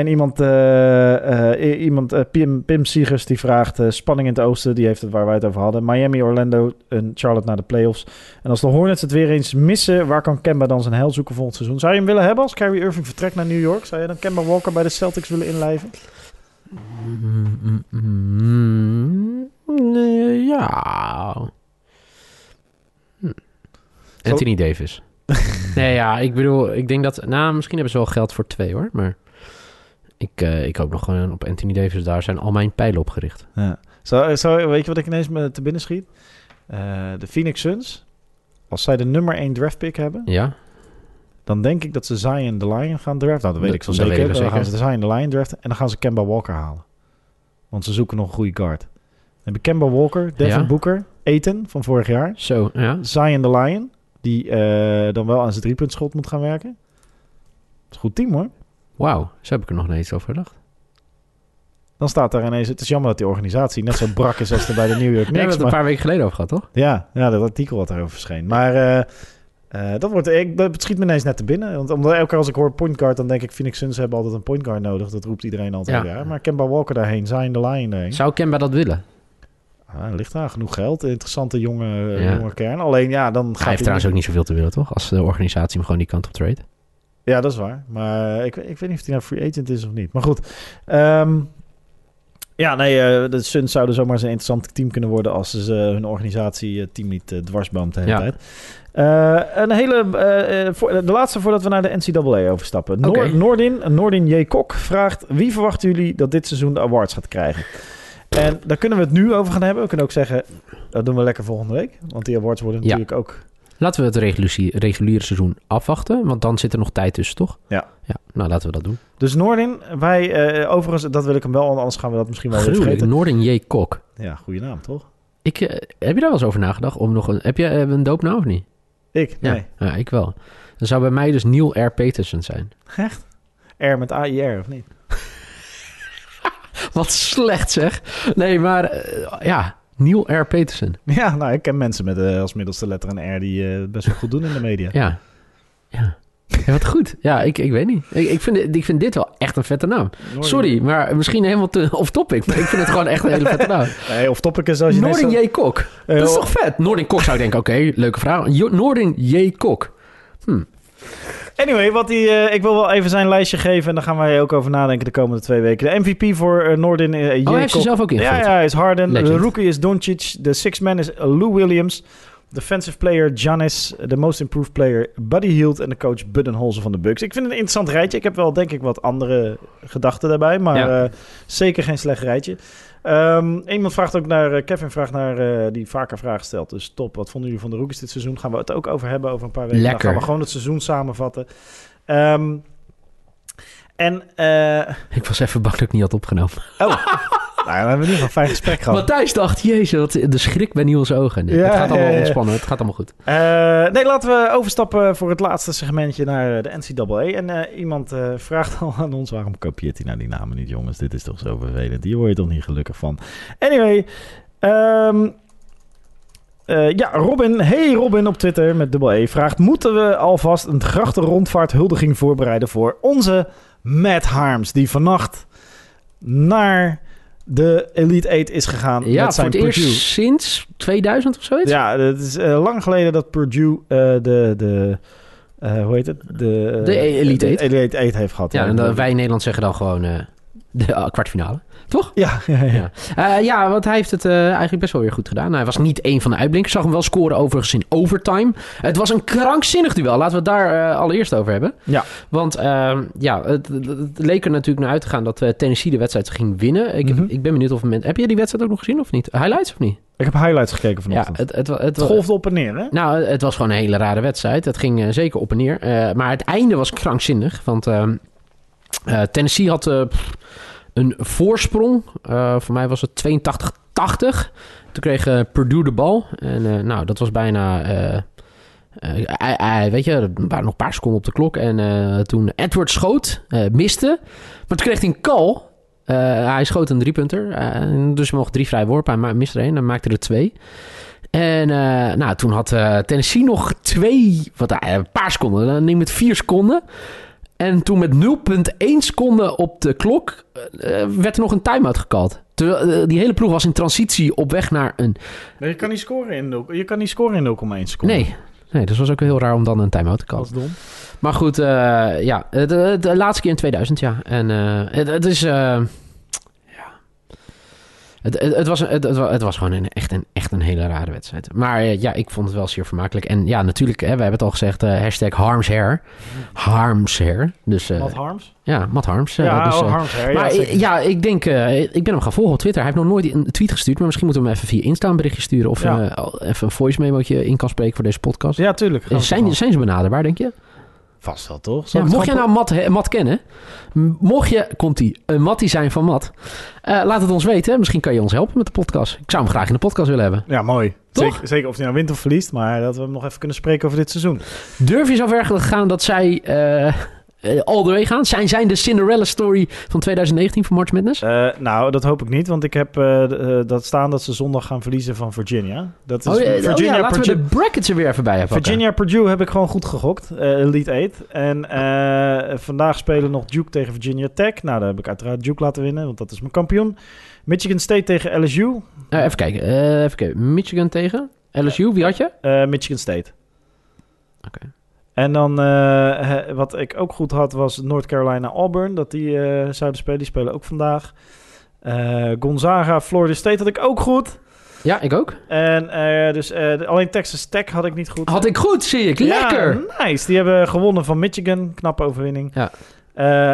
en iemand, eh, eh, iemand eh, Pim, Pim Siegers, die vraagt... spanning in het oosten, die heeft het waar wij het over hadden. Miami, Orlando en Charlotte naar de playoffs. En als de Hornets het weer eens missen... waar kan Kemba dan zijn heil zoeken volgend seizoen? Zou je hem willen hebben als Kyrie Irving vertrekt naar New York? Zou je dan Kemba Walker bij de Celtics willen inlijven? Mm, mm, mm, nee, ja. Hm. Anthony Davis. nee, ja, ik bedoel, ik denk dat... Nou, misschien hebben ze wel geld voor twee, hoor. Maar ik, eh, ik hoop nog gewoon op Anthony Davis. Daar zijn al mijn pijlen op gericht. Ja. Zo, zo, weet je wat ik ineens me te binnen schiet? Eh, de Phoenix Suns, als zij de nummer 1 draft pick hebben, Ja? dan denk ik dat ze Zion the Lion gaan draften. Nou, dat weet Dat- ik zo dat zeker. dan gaan ze Zion the Lion draften en dan gaan ze Kemba Walker halen. Want ze zoeken nog een goede guard. Dan hebben Kemba Walker, Devin Ja. Booker, Eten van vorig jaar, Zo, ja. Zion the Lion, die eh, dan wel aan zijn driepuntschot moet gaan werken. Dat is een goed team hoor. Wauw, zo heb ik er nog niet eens over gedacht. dan staat daar ineens... Het is jammer dat die organisatie net zo brak is als er bij de New York hebben we Knicks. het een paar weken geleden over gehad, toch? Ja, ja, dat artikel wat daarover verscheen. Maar eh, eh, dat, wordt, ik, dat schiet me ineens net te binnen. Want omdat elke keer als ik hoor point guard, dan denk ik... Phoenix Suns hebben altijd een point guard nodig. Dat roept iedereen altijd. Ja. Ja. Maar Kemba Walker daarheen, Zion de daarheen. Zou Kemba dat willen? Ah, ligt daar genoeg geld. Interessante jonge, Ja. jonge kern. Alleen ja, dan gaat Hij heeft trouwens ook niet zoveel te willen, toch? Als de organisatie hem gewoon die kant op trade. Ja, dat is waar. Maar ik, ik weet niet of hij nou free agent is of niet. Maar goed. Ehm, ja, nee, eh, de Suns zouden zomaar eens een interessant team kunnen worden... als ze hun organisatie eh, team niet eh, dwarsboomt de hele Ja. tijd. Eh, een hele, eh, eh, voor, de laatste voordat we naar de NCAA overstappen. Noor, Oké. Noordin, Noordin J. Kok vraagt... wie verwachten jullie dat dit seizoen de awards gaat krijgen? En daar kunnen we het nu over gaan hebben. We kunnen ook zeggen, dat doen we lekker volgende week. Want die awards worden Ja. natuurlijk ook... Laten we het reguliere, reguliere seizoen afwachten, want dan zit er nog tijd tussen, toch? Ja. Ja, nou laten we dat doen. Dus Noordin, wij eh, overigens, dat wil ik hem wel, anders gaan we dat misschien wel weer vergeten. Noorden J. Kok. Ja, goede naam, toch? Ik, eh, heb je daar wel eens over nagedacht? Om nog een, heb je eh, een doopnaam of niet? Ik? Nee. ja, ik wel. Dan zou bij mij dus Neil R. Peterson zijn. R met AIR, of niet? Wat slecht zeg. Nee, maar ja, Neil R. Peterson. Ja, nou, ik ken mensen met eh, als middelste letter een R die eh, best wel goed doen in de media. Ja. Ja. Ja, wat goed. Ja, ik, ik weet niet. Ik, ik, vind, dit- ik vind dit wel echt een vette naam. Sorry, maar misschien helemaal te off-topic. Maar ik vind het gewoon echt een hele vette naam. Nee, of topic is als je... Noordin J. Kok. Eh, Dat is oh, toch vet? Noordin Kok zou ik denken, oké, leuke vraag. Noordin J. Kok. Anyway, wat die, eh, ik wil wel even zijn lijstje geven en daar gaan wij ook over nadenken de komende twee weken. De MVP voor eh, Noordin eh. Oh, hij heeft zichzelf ook Ja, ingevuld. ja, is Harden. Legend. De rookie is Doncic. De six man is Lou Williams. Defensive player Giannis. De most improved player Buddy Hield. En de coach Buddenholzer van de Bucks. Ik vind het een interessant rijtje. Ik heb wel denk ik wat andere gedachten daarbij. Maar Ja. zeker geen slecht rijtje. Ehm, iemand vraagt ook naar... eh, Kevin vraagt naar... eh, die vaker vragen stelt. Dus top. Wat vonden jullie van de rookies dit seizoen? Gaan we het ook over hebben over een paar weken. Dan Lekker. gaan we gewoon het seizoen samenvatten. Ehm, en... eh, Ik was even bang dat ik niet had opgenomen. oh. nou, hebben we in ieder geval fijn gesprek gehad. Matthijs dacht, jezus, wat, de schrik bij Niels ogen. Nee, Ja, het gaat allemaal ja, ja. ontspannen, het gaat allemaal goed. Eh, nee, laten we overstappen voor het laatste segmentje naar eh, de NCAA. En eh, iemand vraagt al aan ons, waarom kopieert hij nou die namen niet, jongens? Dit is toch zo vervelend. Hier word je toch niet gelukkig van. Anyway, ehm, eh, ja, Robin, hey Robin op Twitter met dubbel E, vraagt... Moeten we alvast een grachtenrondvaart huldiging voorbereiden voor onze Matt Harms... die vannacht naar de Elite Eight is gegaan Ja, met voor zijn het eerst Purdue. sinds 2000 of zoiets? Ja, het is eh, lang geleden dat Purdue eh, de, de eh, hoe heet het? De, De Elite de Eight. Elite Eight heeft gehad. Ja, en dan, wij in Nederland zeggen dan gewoon de ah, kwartfinale. Toch? Ja, ja, ja. Ja. Eh, ja, want hij heeft het eh, eigenlijk best wel weer goed gedaan. Hij was niet één van de uitblinkers. Zag hem wel scoren overigens in overtime. Het was een krankzinnig duel. Laten we het daar eh, allereerst over hebben. Ja. Want ehm, ja, het, leek er natuurlijk naar uit te gaan dat eh, Tennessee de wedstrijd ging winnen. Ik, Mhm. ik ben benieuwd of moment. Heb je die wedstrijd ook nog gezien of niet? Highlights of niet? Ik heb highlights gekeken Ja, vanochtend. het, het, het, het golfde op en neer, hè? nou, het was gewoon een hele rare wedstrijd. Het ging eh, zeker op en neer. Eh, maar het einde was krankzinnig. Want eh, Tennessee had eh, een voorsprong. Eh, voor mij was het 82-80. Toen kreeg Purdue de bal. En nou, dat was bijna... weet je, er waren nog een paar seconden op de klok. En toen Edward schoot, miste. Maar toen kreeg hij een call. Hij schoot een driepunter. Dus hij mocht drie vrij worpen. Hij miste er één. Dan maakte er twee. En nou, toen had Tennessee nog twee, wat, een paar seconden. Dan neem het vier seconden. En toen met 0,1 seconden op de klok eh, werd er nog een time-out gekald. Terwijl eh, die hele ploeg was in transitie op weg naar een... Nee, je kan niet scoren in, je kan niet scoren in 0,1 seconde. Nee, nee, dus was ook heel raar om dan een time-out te Dat callen. is dom. Maar goed, eh, ja, de, de, de laatste keer in 2000, ja. En eh, het, het is... eh. Het, het, het was, het, het, wa- het was gewoon een, echt, een, echt een hele rare wedstrijd. Maar eh, ja, ik vond het wel zeer vermakelijk. En ja, natuurlijk, hè, we hebben het al gezegd, eh, hashtag Harms Hair. Harms Hair. Dus Matt Harms? ja, Matt Harms. ja, dus, oh, Harms hair. maar ja, ik denk, ik ben hem gaan volgen op Twitter. Hij heeft nog nooit een tweet gestuurd, maar misschien moeten we hem even via Insta een berichtje sturen. Of Ja. even een voice memootje in kan spreken voor deze podcast. ja, tuurlijk. Zijn, zijn ze benaderbaar, denk je? Vast wel, toch? Ja, het mocht je nou Matt, he- Matt kennen, mocht je, komt hij, een Mattie zijn van Matt, eh, laat het ons weten. Misschien kan je ons helpen met de podcast. Ik zou hem graag in de podcast willen hebben. Ja, mooi. Toch? Zeker, zeker of hij nou wint of verliest, maar dat we hem nog even kunnen spreken over dit seizoen. Durf je zo ver gaan dat zij eh, eh, all the way gaan? Zijn zij de Cinderella story van 2019 voor March Madness? Eh, nou, dat hoop ik niet, want ik heb eh, dat staan dat ze zondag gaan verliezen van Virginia. Dat is Oh, eh, oh Virginia, ja, laten we de brackets er weer even bij hebben. Virginia Purdue heb ik gewoon goed gegokt. Elite 8. En vandaag spelen nog Duke tegen Virginia Tech. Nou, daar heb ik uiteraard Duke laten winnen, want dat is mijn kampioen. Michigan State tegen LSU. Even kijken. even kijken. Michigan tegen LSU, wie had je? Michigan State. Oké. En dan, eh, wat ik ook goed had, was North Carolina Auburn. Dat die eh, zouden spelen. Die spelen ook vandaag. Eh, Gonzaga, Florida State had ik ook goed. Ja, ik ook. En dus alleen Texas Tech had ik niet goed. Had ik goed, zie ik. Ja, Lekker. nice. Die hebben gewonnen van Michigan. Knappe overwinning. Ja.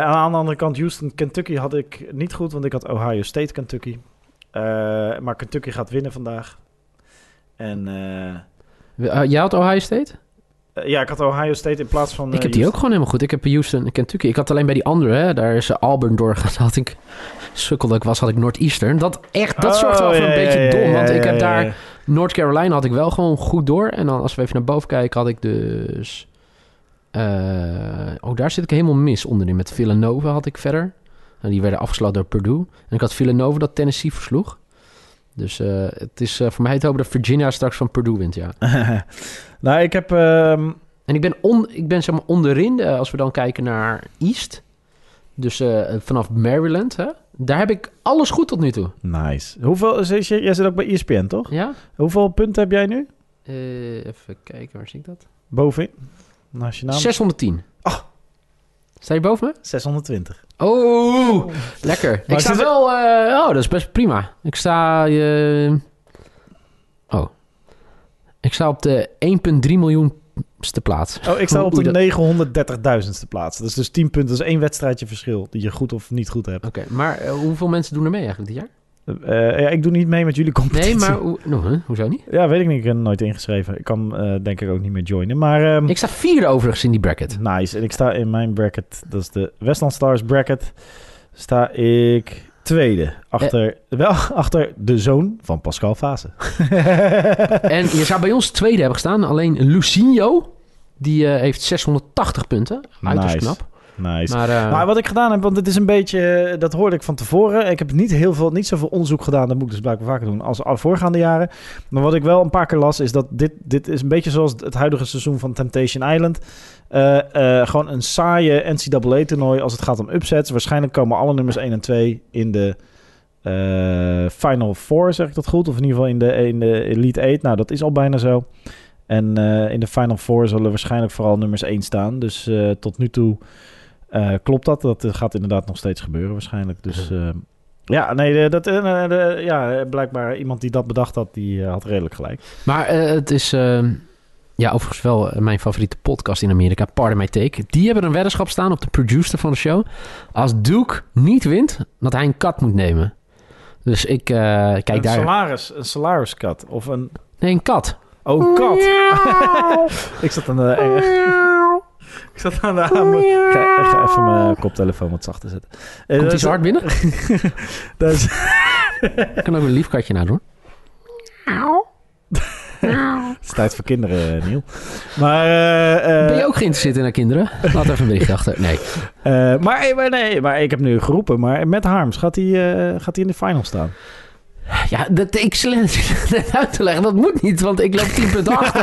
Aan de andere kant, Houston, Kentucky had ik niet goed, want ik had Ohio State, Kentucky. Maar Kentucky gaat winnen vandaag. En jij had Ohio State? Eh, ja, ik had Ohio State in plaats van. ik eh, heb die ook gewoon helemaal goed. Ik heb Houston en Kentucky. Ik had alleen bij die andere, hè, daar is eh, Auburn doorgegaan. Had ik sukkel dat ik was, had ik Northeastern. Dat echt, dat Oh, zorgt wel voor een beetje ja, dom. Want ik heb daar. North Carolina had ik wel gewoon goed door. En dan als we even naar boven kijken, had ik dus. eh, oh, daar zit ik helemaal mis onderin. Met Villanova had ik verder. En die werden afgesloten door Purdue. En ik had Villanova dat Tennessee versloeg. Dus eh, het is eh, voor mij het hopen dat Virginia straks van Purdue wint, ja. nou, ik heb. ehm, En ik ben, on, ik ben zeg maar onderin, eh, als we dan kijken naar East. Dus eh, vanaf Maryland, hè? Daar heb ik alles goed tot nu toe. nice. Hoeveel. Je, jij zit ook bij ESPN, toch? Ja? Hoeveel punten heb jij nu? Eh, even kijken, waar zie ik dat? Bovenin? Nationaal? 610. Ah. Sta je boven me? 620. Oh, lekker. ik sta wel... eh, oh, dat is best prima. Ik sta... Ik sta op de 1,3 miljoenste plaats. Oh, ik sta op de dat- 930.000ste plaats. Dat is dus 10 punten. Dat is één wedstrijdje verschil. Die je goed of niet goed hebt. Oké, maar eh, hoeveel mensen doen er mee eigenlijk dit jaar? Eh, ja, ik doe niet mee met jullie competitie. Nee, maar hoe, nou, huh? hoezo niet? Ja, weet ik niet. Ik ben nooit ingeschreven. Ik kan eh, denk ik ook niet meer joinen. Maar ehm, Ik sta vierde overigens in die bracket. nice. En ik sta in mijn bracket. Dat is de Westland Stars bracket. Sta ik tweede. Achter, wel achter de zoon van Pascal Fase. En je zou bij ons tweede hebben gestaan. Alleen Lucinho, die eh, heeft 680 punten. Uiterst Nice. knap. Nice. Maar, eh, Maar wat ik gedaan heb, want het is een beetje, eh, dat hoorde ik van tevoren. Ik heb niet heel veel, niet zoveel onderzoek gedaan, dat moet ik dus blijkbaar vaker doen als al voorgaande jaren. Maar wat ik wel een paar keer las, is dat dit, dit is een beetje zoals het huidige seizoen van Temptation Island. Eh, gewoon een saaie NCAA-toernooi als het gaat om upsets. Waarschijnlijk komen alle nummers 1 en 2 in de Final Four, zeg ik dat goed? Of in ieder geval in de, in de Elite 8. Nou, dat is al bijna zo. En in de Final Four zullen waarschijnlijk vooral nummers 1 staan. Dus tot nu toe eh, klopt dat. Dat eh, gaat inderdaad nog steeds gebeuren waarschijnlijk. Dus ja, nee, eh, dat, eh, ja, blijkbaar iemand die dat bedacht had, die had redelijk gelijk. maar het is... eh, ja, overigens wel mijn favoriete podcast in Amerika, Pardon My Take. Die hebben een weddenschap staan op de producer van de show. Als Duke niet wint, dat hij een kat moet nemen. Dus ik kijk een daar... salaris, een salariskat of een... Nee, een kat. Oh, een kat. ik zat aan de... eh, ik zat aan de... mijn- Ik ga, ik ga even mijn koptelefoon wat zachter zetten. Eh, Komt hij is- zo hard binnen? dat is- Ik kan ook een lief katje nadoen. Het is tijd voor kinderen, Niel. Maar, eh, eh, Ben je ook geïnteresseerd in haar kinderen? Laat even een berichtje achter. Nee. eh, maar, maar nee, maar ik heb nu geroepen. Maar met Harms, gaat hij eh, gaat hij in de final staan? Ja, dat, ik uit te leggen. Dat moet niet, want ik loop 10 punten achter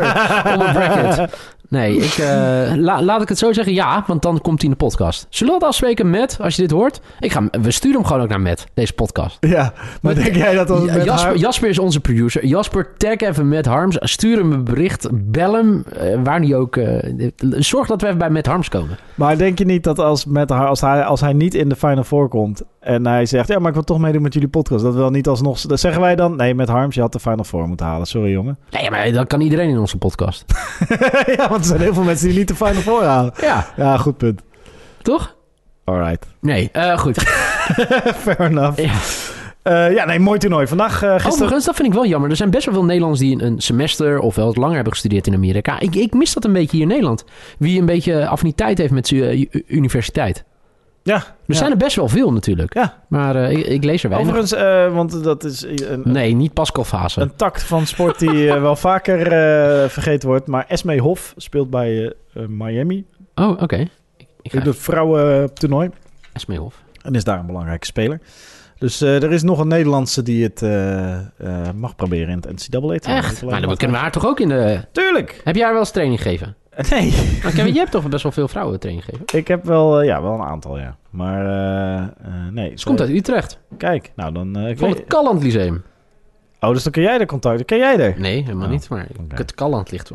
op een bracket. Nee, ik, eh, la- laat ik het zo zeggen. Ja, want dan komt hij in de podcast. Zullen we dat afspreken met, als je dit hoort? Ik ga, we sturen hem gewoon ook naar Matt, deze podcast. Ja, maar denk jij dat met Jasper, Jasper is onze producer. Jasper, tag even met Harms. Stuur hem een bericht. Bel hem. eh, waar niet ook. eh, zorg dat we even bij Met Harms komen. Maar denk je niet dat als, met als, hij, als hij niet in de final four komt en hij zegt, ja, maar ik wil toch meedoen met jullie podcast, dat wel niet alsnog, dat zeggen wij dan, nee, met Harms, je had de final four moeten halen, sorry jongen. Nee, maar dan kan iedereen in onze podcast. ja, want er zijn heel veel mensen die niet de final four halen. Ja, Ja, goed punt. toch? Alright. Nee, eh, goed. Fair enough. Ja. Eh, ja, nee, mooi toernooi. Vandaag, eh gisteren... Overigens, dat vind ik wel jammer. Er zijn best wel veel Nederlanders die een, semester of wel wat langer hebben gestudeerd in Amerika. Ik, ik mis dat een beetje hier in Nederland. Wie een beetje affiniteit heeft met zijn uh, universiteit. Ja. Er ja. zijn er best wel veel natuurlijk. Ja. Maar eh, ik, ik lees er weinig. Overigens, eh, want dat is een, Nee, niet Pascal Fase. een tact van sport die eh, wel vaker eh, vergeten wordt. Maar Esme Hof speelt bij eh, eh, Miami. Oh, oké. Ik In het vrouwentoernooi. Esmee Hof. En is daar een belangrijke speler. Dus eh, er is nog een Nederlandse die het eh, eh, mag proberen in het NCAA. Echt? Maar dan kunnen we haar toch ook in de... Tuurlijk! Heb jij haar wel eens training gegeven? Nee, Maar Kevin, je hebt toch best wel veel vrouwen training gegeven? ik heb wel, eh, ja, wel een aantal, ja. Maar eh, eh, nee. Ze komt uit Utrecht. Kijk, nou dan... eh, ik Van weet- het Calland Lyceum. Oh, dus dan kun jij de contacten. Ken jij er? Nee, helemaal Oh, niet. Maar oké. het Calland ligt...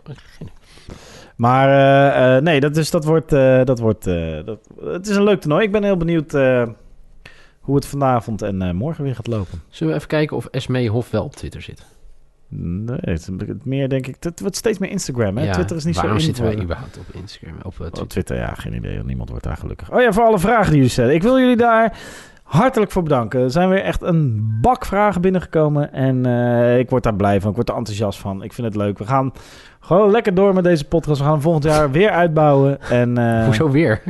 Maar eh, eh, nee, dat, is, dat wordt... eh, dat wordt eh, dat, het is een leuk toernooi. Ik ben heel benieuwd eh, hoe het vanavond en eh, morgen weer gaat lopen. Zullen we even kijken of Esmee Hof wel op Twitter zit? Nee, het, meer denk ik... Het wordt steeds meer Instagram, hè? Ja, Twitter is niet zo waarom in zitten wij überhaupt op Instagram? Op eh, Oh, Twitter? Ja, geen idee. Niemand wordt daar gelukkig. Oh ja, voor alle vragen die jullie stellen. Ik wil jullie daar hartelijk voor bedanken. Er zijn weer echt een bak vragen binnengekomen. En eh, ik word daar blij van. Ik word er enthousiast van. Ik vind het leuk. We gaan gewoon lekker door met deze podcast. We gaan hem volgend jaar weer uitbouwen. En, eh, Hoezo weer?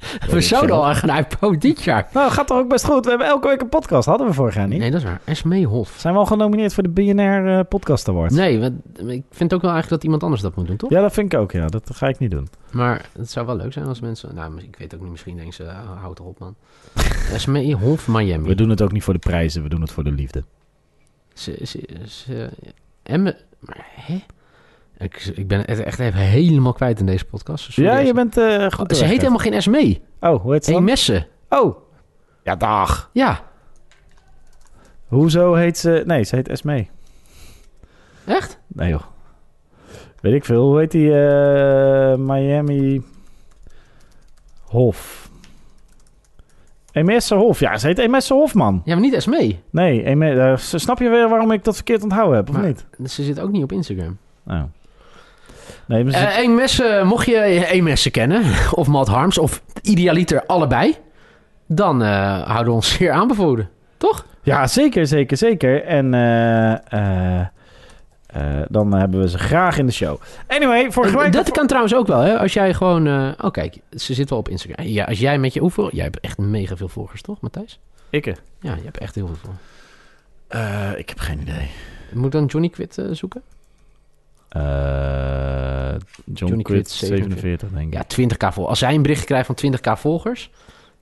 we zouden al gaan uitbouwen dit jaar. Nou, gaat toch ook best goed. We hebben elke week een podcast. Hadden we vorig jaar niet. Nee, dat is waar. Esmee Hof. Zijn we al genomineerd voor de BNR eh, Podcast Award? Nee, we- ik vind ook wel eigenlijk dat iemand anders dat moet doen, toch? Ja, dat vind ik ook. Ja, dat ga ik niet doen. Maar het zou wel leuk zijn als mensen... Nou, ik weet ook niet. Misschien denken ze... ah, houd erop, man. Esmee Hof Miami. We doen het ook niet voor de prijzen. We doen het voor de liefde. Ze, ze, ze. Maar, hè? Ik, ik ben het echt even helemaal kwijt in deze podcast. Sorry, ja, je bent eh goed. Oh, Ze heet helemaal geen uit. Oh, hoe heet ze? Messen. Oh. Ja, dag. Ja. Hoezo heet ze... Nee, ze heet Esme. Echt? Nee joh. Weet ik veel. Hoe heet die eh, Miami Hof? Emesse Hof. Ja, ze heet Emesse Hof, man. Ja, maar niet Esmee. Nee, Eme- eh, snap je weer waarom ik dat verkeerd onthouden heb, of Maar- niet? Ze zit ook niet op Instagram. Nou. Nee, maar Eh messen, mocht je één messen kennen, of Matt Harms, of idealiter allebei, dan eh, houden we ons zeer aanbevolen. Toch? ja, zeker, zeker, zeker. En eh, eh, eh, dan hebben we ze graag in de show. Anyway, vorige week... Dat kan trouwens ook wel, hè? Als jij gewoon... eh, oh, kijk, ze zit wel op Instagram. Ja, als jij met je... Hoeveel? Jij hebt echt mega veel volgers, toch, Matthijs? Ikke. Ja, je hebt echt heel veel volgers. Eh, ik heb geen idee. Moet ik dan Johnny Quid eh, zoeken? Eh, Johnny Quid, Quid, 47, denk ik. Ja, 20k volgers. Als zij een berichtje krijgt van 20k volgers...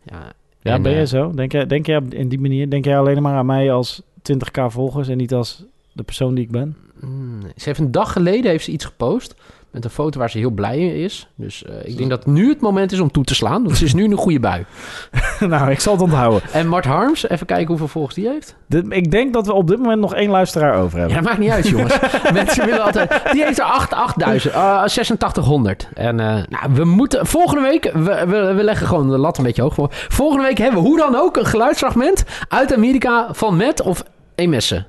Ja, Ja, en, ben je eh, zo? Denk jij, denk jij op- in die manier? Denk jij alleen maar aan mij als 20k volgers en niet als de persoon die ik ben? Mm. Ze heeft een dag geleden heeft ze iets gepost met een foto waar ze heel blij in is. Dus eh, ik denk dat nu het moment is om toe te slaan. Want ze is nu een goede bui. nou, ik zal het onthouden. En Mart Harms, even kijken hoeveel volgers die heeft. Dit- ik denk dat we op dit moment nog één luisteraar over Ja, hebben. dat maakt niet uit, jongens. Mensen willen altijd... Die heeft er 8, 8000, eh 8600. En eh, nou, we moeten... Volgende week... We, we, we leggen gewoon de lat een beetje hoog voor. Volgende week hebben we hoe dan ook een geluidsfragment uit Amerika van Matt of Emesse.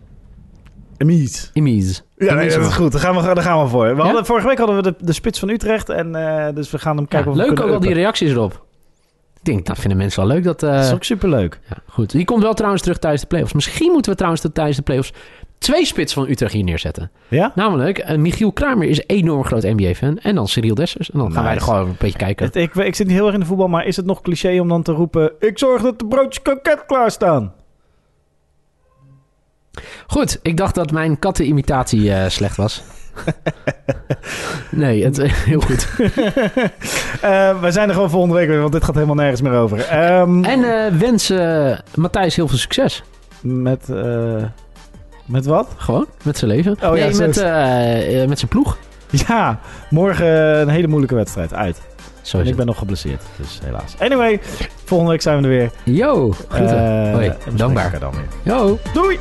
Mies. Emise. Ja, nee, dat is goed. Daar gaan we, daar gaan we voor. We Ja? hadden, vorige week hadden we de, de spits van Utrecht. En, eh, dus we gaan hem kijken Ja, of we leuk ook al die reacties erop. Ik denk, dat vinden mensen wel leuk. Dat, eh, Dat is ook superleuk. Ja, goed. Die komt wel trouwens terug tijdens de playoffs. Misschien moeten we trouwens de- tijdens de playoffs twee spits van Utrecht hier neerzetten. Ja? Namelijk, eh, Michiel Kramer is enorm groot NBA-fan. En dan Cyril Dessers. En dan gaan wij er gewoon een beetje kijken. Het- ik, ik zit niet heel erg in de voetbal, maar is het nog cliché om dan te roepen... Ik zorg dat de broodjes kroket klaarstaan. Goed, ik dacht dat mijn kattenimitatie eh slecht was. nee, het, heel goed. Eh, wij zijn er gewoon volgende week weer, want dit gaat helemaal nergens meer over. Ehm, En eh wens eh, Matthijs heel veel succes. Met, eh, met wat? Gewoon, met zijn leven. Oh, ja, nee, zo met, eh, eh, met zijn ploeg. Ja, morgen een hele moeilijke wedstrijd uit. Zo En ik ben nog geblesseerd, dus helaas. Anyway, volgende week zijn we er weer. Yo, groeten. Eh, Hoi, we dankbaar. dan weer. Yo. Doei!